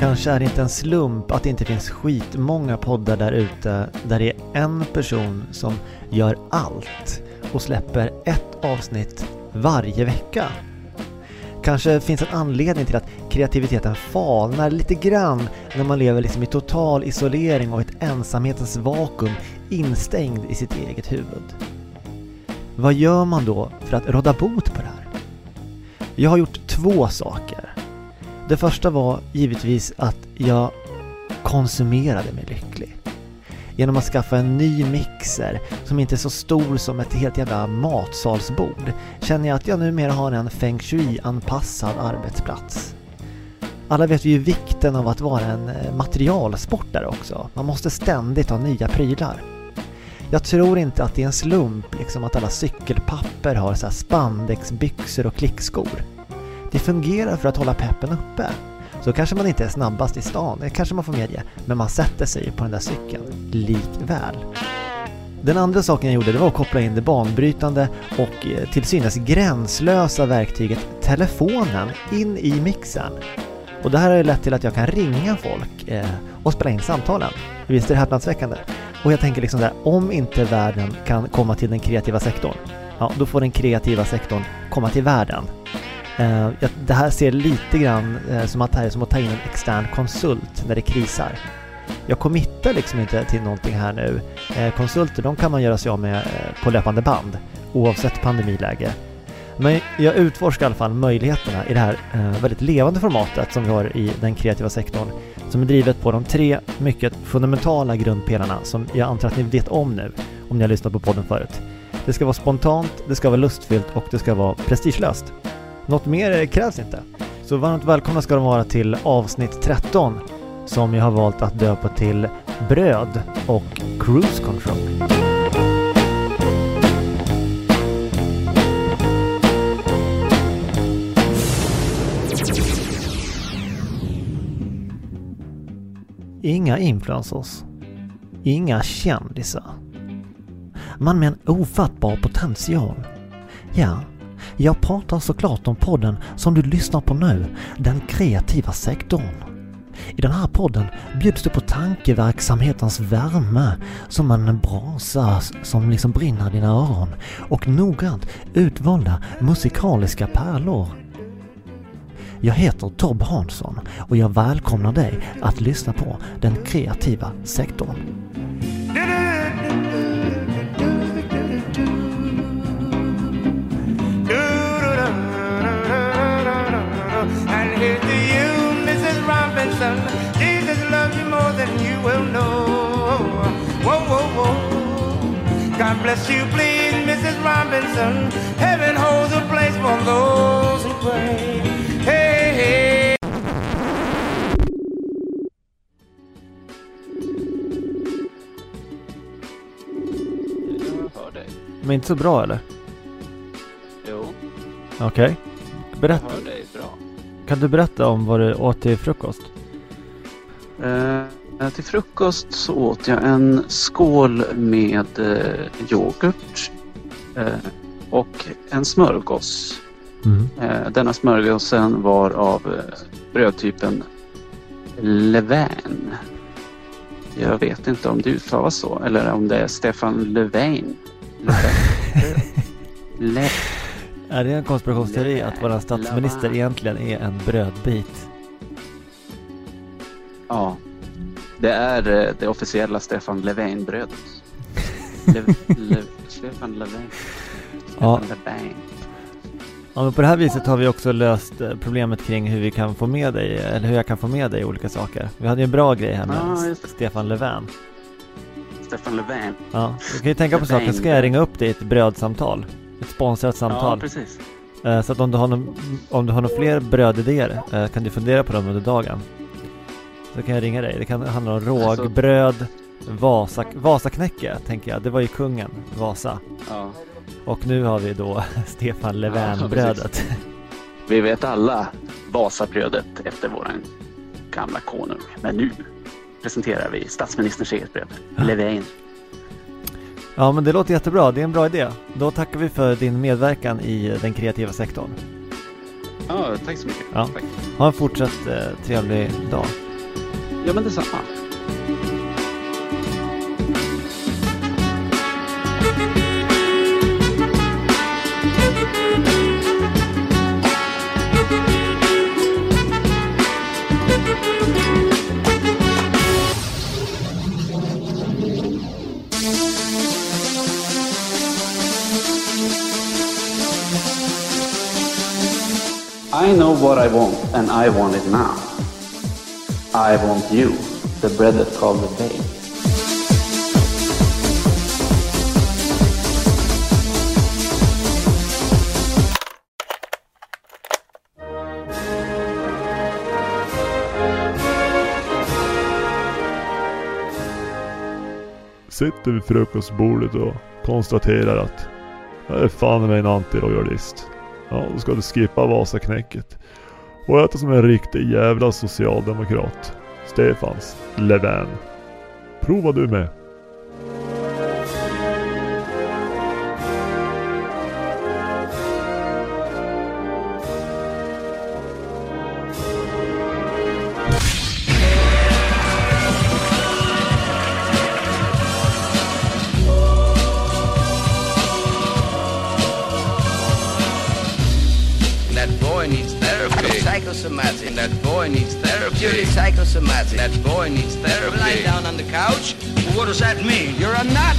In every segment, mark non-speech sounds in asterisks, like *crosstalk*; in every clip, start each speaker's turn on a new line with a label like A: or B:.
A: Kanske är det inte en slump att det inte finns skitmånga poddar där ute där det är en person som gör allt och släpper ett avsnitt varje vecka. Kanske finns en anledning till att kreativiteten falnar lite grann när man lever liksom i total isolering och ett ensamhetens vakuum instängd i sitt eget huvud. Vad gör man då för att råda bot på det här? Jag har gjort två saker. Det första var givetvis att jag konsumerade mig lycklig. Genom att skaffa en ny mixer som inte är så stor som ett helt jävla matsalsbord känner jag att jag numera har en feng shui-anpassad arbetsplats. Alla vet ju vikten av att vara en eh, materialsportare också. Man måste ständigt ha nya prylar. Jag tror inte att det är en slump liksom att alla cykelpapper har så spandexbyxor och klickskor. Det fungerar för att hålla peppen uppe. Så kanske man inte är snabbast i stan, det kanske man får medge, men man sätter sig på den där cykeln likväl. Den andra saken jag gjorde det var att koppla in det banbrytande och eh, till synes gränslösa verktyget telefonen in i mixern. Och det här har ju lett till att jag kan ringa folk eh, och spela in samtalen. Visst är det häpnadsväckande? Och jag tänker liksom där, om inte världen kan komma till den kreativa sektorn, ja då får den kreativa sektorn komma till världen. Eh, det här ser lite grann eh, som att det här är som att ta in en extern konsult när det krisar. Jag committar liksom inte till någonting här nu. Eh, konsulter, de kan man göra sig av med eh, på löpande band oavsett pandemiläge. Men jag utforskar i alla fall möjligheterna i det här eh, väldigt levande formatet som vi har i den kreativa sektorn som är drivet på de tre mycket fundamentala grundpelarna som jag antar att ni vet om nu om ni har lyssnat på podden förut. Det ska vara spontant, det ska vara lustfyllt och det ska vara prestigelöst. Något mer krävs inte. Så varmt välkomna ska de vara till avsnitt 13 som jag har valt att döpa till Bröd och Cruise Control. Inga influencers. Inga kändisar. Man med en ofattbar potential. Ja, jag pratar såklart om podden som du lyssnar på nu, den kreativa sektorn. I den här podden bjuds du på tankeverksamhetens värme som en brasa som liksom brinner i dina öron och noggrant utvalda musikaliska pärlor. Jag heter Tob Hansson och jag välkomnar dig att lyssna på den kreativa sektorn. Jesus loves you more than you will know. God bless you, please, Mrs. Robinson. Heaven holds a place for those who pray. Men inte så bra eller?
B: Jo.
A: Okej. Okay. Berätta.
B: Jag hör dig bra.
A: Kan du berätta om vad du åt till frukost?
B: Eh, till frukost så åt jag en skål med eh, yoghurt eh, och en smörgås. Mm. Eh, denna smörgåsen var av eh, brödtypen Levain. Jag vet inte om det uttalas så eller om det är Stefan Löfven. *laughs*
A: Är det en konspirationsteori att vår statsminister egentligen är en brödbit?
B: Ja. Det är eh, det officiella Stefan Löfven-brödet. *laughs* Stefan Löfven.
A: Ja. Ja, men på det här viset har vi också löst eh, problemet kring hur vi kan få med dig, eller hur jag kan få med dig olika saker. Vi hade ju en bra grej här med ah, Stefan Löfven.
B: Stefan Löfven.
A: Ja, du kan ju tänka på saken. Ska jag ringa upp dig i ett brödsamtal? Ett sponsrat samtal.
B: Ja, precis.
A: Eh, så att om du har, no om du har några fler brödidéer kan du fundera på dem under dagen. Så kan jag ringa dig. Det kan handla om rågbröd, Vasa, Vasaknäcke tänker jag. Det var ju kungen, Vasa.
B: Ja.
A: Och nu har vi då *laughs* Stefan Löfven-brödet. Ja,
B: vi vet alla Vasabrödet efter våran gamla konung. Men nu presenterar vi statsministerns eget bröd, ja. Löfven.
A: Ja, men det låter jättebra. Det är en bra idé. Då tackar vi för din medverkan i den kreativa sektorn.
B: Ja, tack så mycket.
A: Ja.
B: Tack.
A: Ha en fortsatt eh, trevlig dag.
B: Ja, men detsamma. I know what I want, and I want it now. I want you, the bread that called the day.
C: Sitter vid frukostbordet och konstaterar att jag är fan med en antirojalist. Ja, då ska du skippa Vasaknäcket. Och äta som en riktig jävla socialdemokrat. Stefans Löfven. Prova du med.
D: Psychosomatic. That boy needs therapy. Lie down on the couch.
E: Well, what does that mean? You're a nut.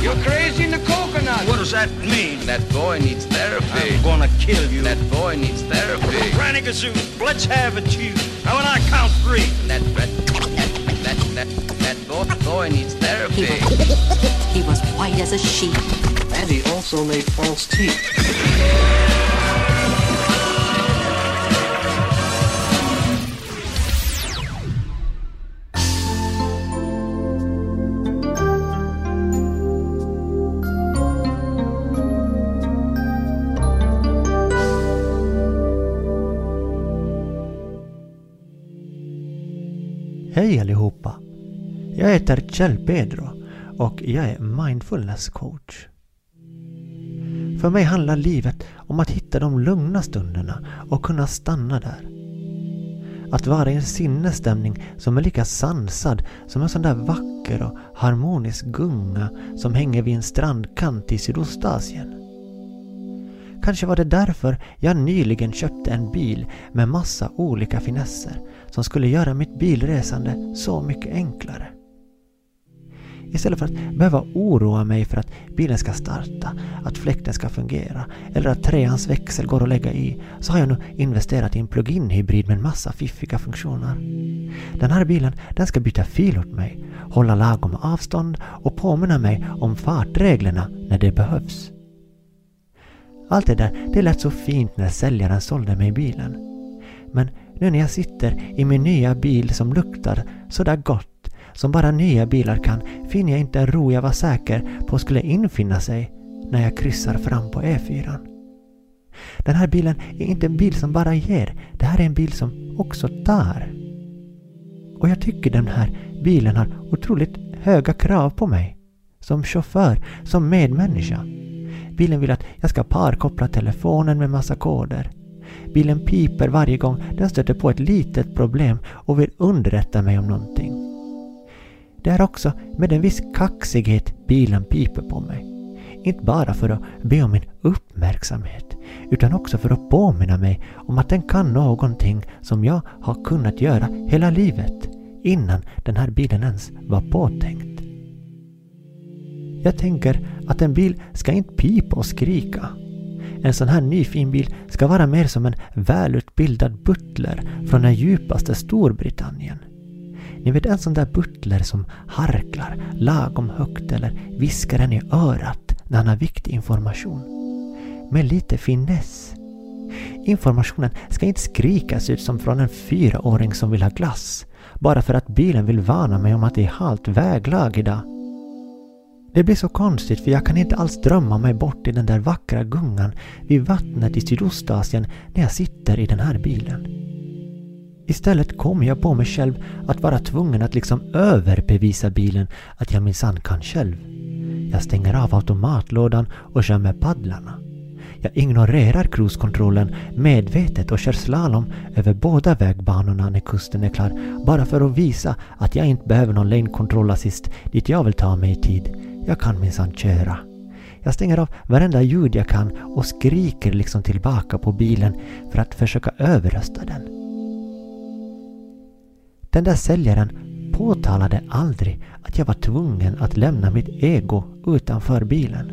E: You're crazy in the coconut. What does that mean?
D: That boy needs therapy.
E: I'm gonna kill you.
D: That boy needs therapy.
E: Granny Gazoo, let's have it you. Now when I count three.
D: That that that that that boy boy needs therapy.
F: He was white as a sheet.
E: And he also made false teeth.
A: Hej allihopa! Jag heter Kjell Pedro och jag är mindfulness coach. För mig handlar livet om att hitta de lugna stunderna och kunna stanna där. Att vara i en sinnesstämning som är lika sansad som en sån där vacker och harmonisk gunga som hänger vid en strandkant i Sydostasien. Kanske var det därför jag nyligen köpte en bil med massa olika finesser som skulle göra mitt bilresande så mycket enklare. Istället för att behöva oroa mig för att bilen ska starta, att fläkten ska fungera eller att treans växel går att lägga i så har jag nu investerat i en plug-in hybrid med en massa fiffiga funktioner. Den här bilen den ska byta fil åt mig, hålla lagom avstånd och påminna mig om fartreglerna när det behövs. Allt det där, det lät så fint när säljaren sålde mig bilen. Men nu när jag sitter i min nya bil som luktar sådär gott som bara nya bilar kan finner jag inte en ro jag var säker på skulle infinna sig när jag kryssar fram på E4. Den här bilen är inte en bil som bara ger, det här är en bil som också tar. Och jag tycker den här bilen har otroligt höga krav på mig. Som chaufför, som medmänniska. Bilen vill att jag ska parkoppla telefonen med massa koder. Bilen piper varje gång den stöter på ett litet problem och vill underrätta mig om någonting. Det är också med en viss kaxighet bilen piper på mig. Inte bara för att be om min uppmärksamhet, utan också för att påminna mig om att den kan någonting som jag har kunnat göra hela livet, innan den här bilen ens var påtänkt. Jag tänker att en bil ska inte pipa och skrika. En sån här ny fin bil ska vara mer som en välutbildad butler från den djupaste Storbritannien. Ni vet en sån där butler som harklar lagom högt eller viskar en i örat när han har viktig information. Med lite finess. Informationen ska inte skrikas ut som från en fyraåring som vill ha glass. Bara för att bilen vill varna mig om att det är halt väglag idag. Det blir så konstigt för jag kan inte alls drömma mig bort i den där vackra gungan vid vattnet i Sydostasien när jag sitter i den här bilen. Istället kommer jag på mig själv att vara tvungen att liksom överbevisa bilen att jag minsann kan själv. Jag stänger av automatlådan och kör med paddlarna. Jag ignorerar cruisekontrollen medvetet och kör slalom över båda vägbanorna när kusten är klar bara för att visa att jag inte behöver någon lane control assist dit jag vill ta mig i tid. Jag kan minsann köra. Jag stänger av varenda ljud jag kan och skriker liksom tillbaka på bilen för att försöka överrösta den. Den där säljaren påtalade aldrig att jag var tvungen att lämna mitt ego utanför bilen.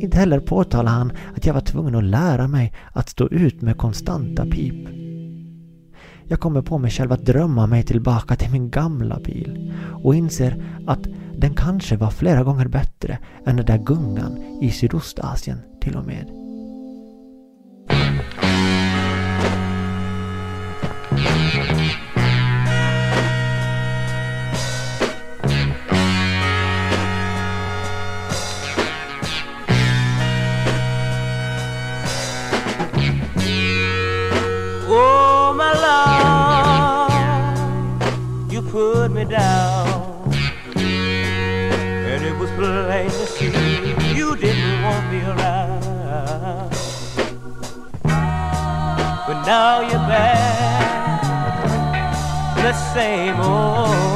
A: Inte heller påtalade han att jag var tvungen att lära mig att stå ut med konstanta pip. Jag kommer på mig själv att drömma mig tillbaka till min gamla bil och inser att den kanske var flera gånger bättre än den där gungan i Sydostasien till och med.
G: Now you're back, the same old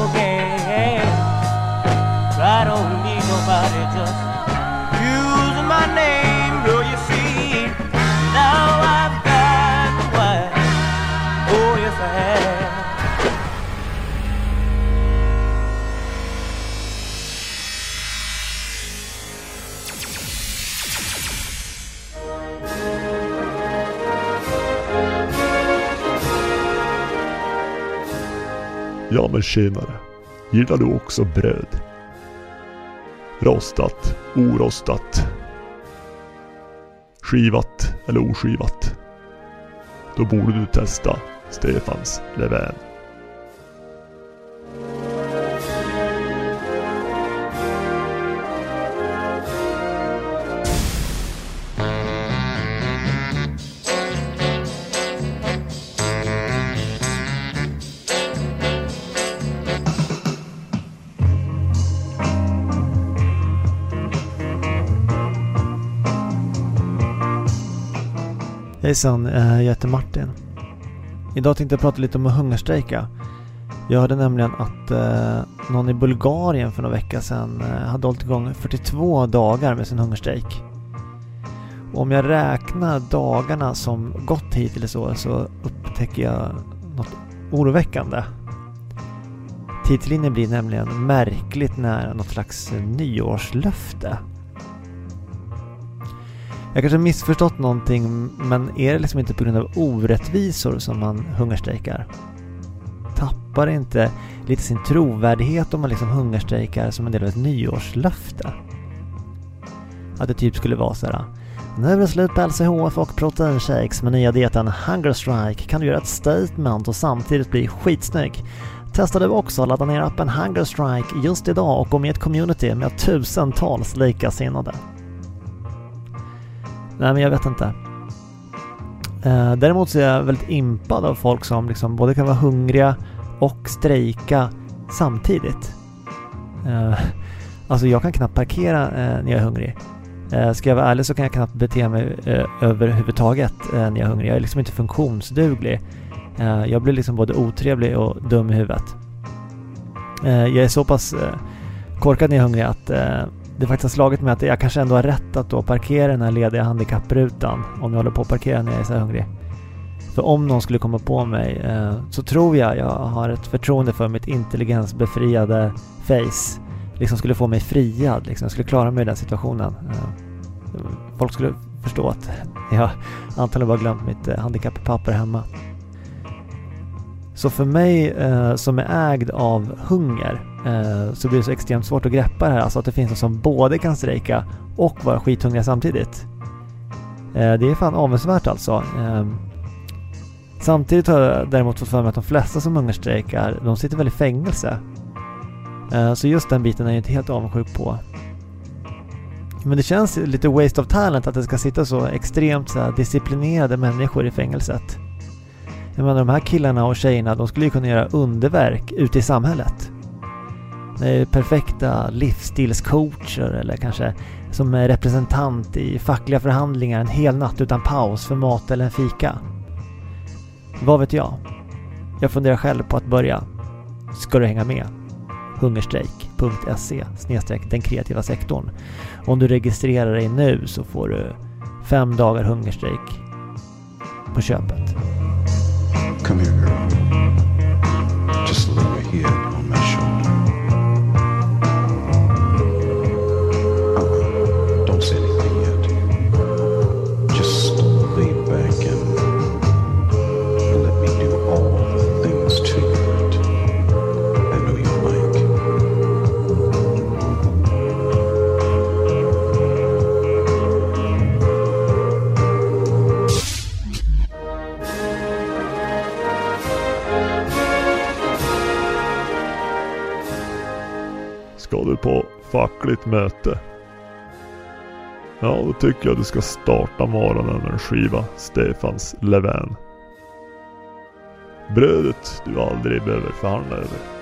C: Ja men tjenare. Gillar du också bröd? Rostat, orostat. Skivat eller oskivat. Då borde du testa Stefans Löfven.
A: Hejsan, eh, jag heter Martin. Idag tänkte jag prata lite om att hungerstrejka. Jag hörde nämligen att eh, någon i Bulgarien för några veckor sedan eh, hade hållit igång 42 dagar med sin hungerstrejk. Och om jag räknar dagarna som gått hittills i år så upptäcker jag något oroväckande. Tidslinjen blir nämligen märkligt nära något slags nyårslöfte. Jag kanske missförstått någonting men är det liksom inte på grund av orättvisor som man hungerstrejkar? Tappar det inte lite sin trovärdighet om man liksom hungerstrejkar som en del av ett nyårslöfte? Att det typ skulle vara såhär... Nu är det slut på LCHF och proteinshakes med nya dieten Hunger Strike kan du göra ett statement och samtidigt bli skitsnygg. Testa du också att ladda ner appen Hunger Strike just idag och gå med i ett community med tusentals likasinnade. Nej men jag vet inte. Eh, däremot så är jag väldigt impad av folk som liksom både kan vara hungriga och strejka samtidigt. Eh, *laughs* alltså jag kan knappt parkera eh, när jag är hungrig. Eh, ska jag vara ärlig så kan jag knappt bete mig eh, överhuvudtaget eh, när jag är hungrig. Jag är liksom inte funktionsduglig. Eh, jag blir liksom både otrevlig och dum i huvudet. Jag är så pass korkad när jag är hungrig att det faktiskt har slagit mig att jag kanske ändå har rätt att då parkera den här lediga handikapprutan om jag håller på att parkera när jag är så här hungrig. För om någon skulle komma på mig eh, så tror jag jag har ett förtroende för mitt intelligensbefriade face. Liksom skulle få mig friad, liksom. Jag skulle klara mig i den situationen. Eh, folk skulle förstå att jag antagligen bara glömt mitt eh, handikapppapper hemma. Så för mig eh, som är ägd av hunger eh, så blir det så extremt svårt att greppa det här. Alltså att det finns någon som både kan strejka och vara skithungriga samtidigt. Eh, det är fan avundsvärt alltså. Eh, samtidigt har jag däremot fått för mig att de flesta som hungerstrejkar, de sitter väl i fängelse. Eh, så just den biten är jag inte helt avundsjuk på. Men det känns lite waste of talent att det ska sitta så extremt så här, disciplinerade människor i fängelset. Jag menar de här killarna och tjejerna, de skulle ju kunna göra underverk ute i samhället. Eh, perfekta livsstilscoacher eller kanske som representant i fackliga förhandlingar en hel natt utan paus för mat eller en fika. Vad vet jag? Jag funderar själv på att börja. Ska du hänga med? hungerstrejk.se den kreativa sektorn. Om du registrerar dig nu så får du fem dagar hungerstrejk på köpet. Come here girl.
C: Fackligt möte? Ja, då tycker jag du ska starta morgonen med en skiva Stefans Löfven. Brödet du aldrig behöver förhandla över.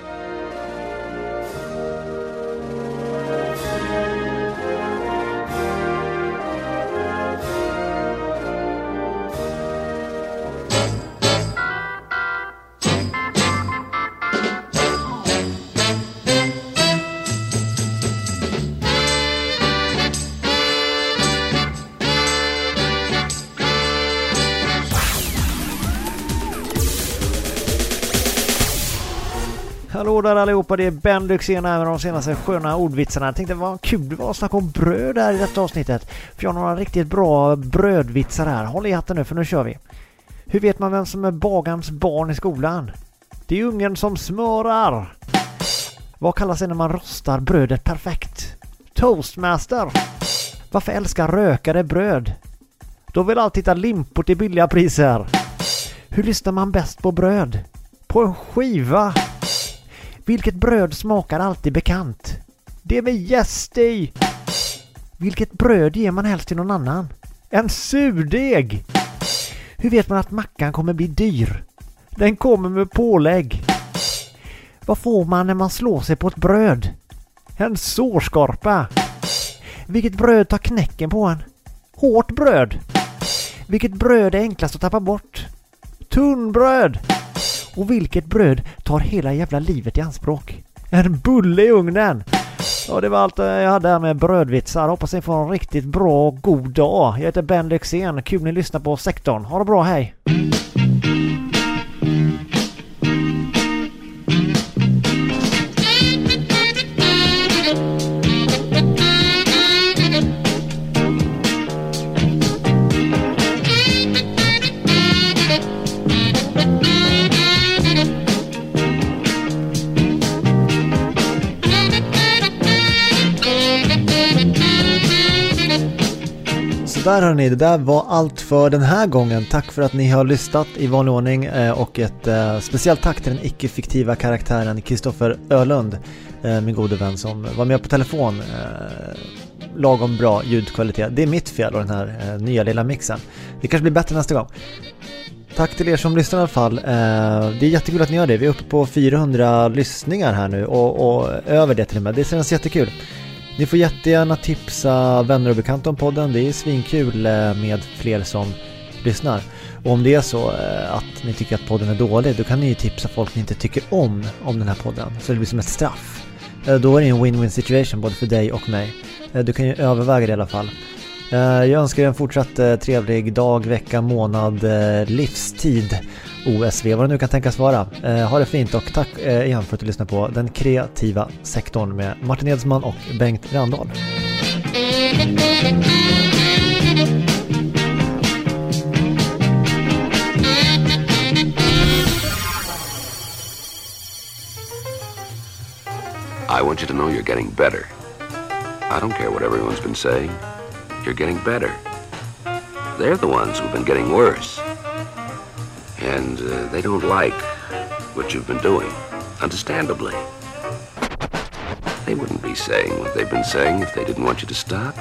A: Hallå där allihopa, det är Ben Lyxzén här med de senaste sköna ordvitsarna. Jag tänkte vad kul det var att snacka om bröd här i detta avsnittet. För jag har några riktigt bra brödvitsar här. Håll i hatten nu för nu kör vi. Hur vet man vem som är bagarns barn i skolan? Det är ungen som smörar. Vad kallas det när man rostar brödet perfekt? Toastmaster. Varför älskar rökare bröd? De vill alltid hitta limpor till billiga priser. Hur lyssnar man bäst på bröd? På en skiva. Vilket bröd smakar alltid bekant? Det med jäst i! Vilket bröd ger man helst till någon annan? En surdeg! Hur vet man att mackan kommer bli dyr? Den kommer med pålägg. Vad får man när man slår sig på ett bröd? En sårskorpa. Vilket bröd tar knäcken på en? Hårt bröd. Vilket bröd är enklast att tappa bort? Tunnbröd. Och vilket bröd tar hela jävla livet i anspråk? En bulle i ugnen! Ja, det var allt eh, jag hade här med brödvitsar. Hoppas ni får en riktigt bra och god dag. Jag heter Ben Lyxzén. Kul ni lyssnar på sektorn. Ha det bra, hej! Där hörni, det där var allt för den här gången. Tack för att ni har lyssnat i vanlig ordning eh, och ett eh, speciellt tack till den icke-fiktiva karaktären Kristoffer Ölund, eh, min gode vän som var med på telefon. Lagom bra ljudkvalitet. Det är mitt fel och den här nya lilla mixen. Det kanske blir bättre nästa gång. Tack till er som lyssnar i alla fall. Det är jättekul att ni gör det. Vi är uppe på 400 lyssningar här nu och, och över det till och med. Det känns jättekul. Ni får jättegärna tipsa vänner och bekanta om podden. Det är svinkul eh, med fler som lyssnar. Och om det är så eh, att ni tycker att podden är dålig, då kan ni ju tipsa folk ni inte tycker om, om den här podden. Så det blir som ett straff. Eh, då är det en win-win situation både för dig och mig. Du kan ju överväga det i alla fall. Jag önskar er en fortsatt trevlig dag, vecka, månad, livstid. OSV, vad det nu kan tänkas vara. Eh, ha det fint och tack eh, igen för att du lyssnar på Den kreativa sektorn med Martin Edsman och Bengt Randahl.
H: I want you to know you're getting better. I don't care what everyone's been saying. You're getting better. They're the ones who've been getting worse. And uh, they don't like what you've been doing, understandably. They wouldn't be saying what they've been saying if they didn't want you to stop.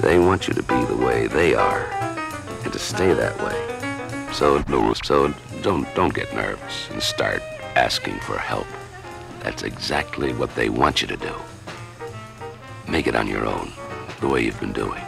H: They want you to be the way they are and to stay that way. So, so don't don't get nervous and start asking for help. That's exactly what they want you to do. Make it on your own, the way you've been doing.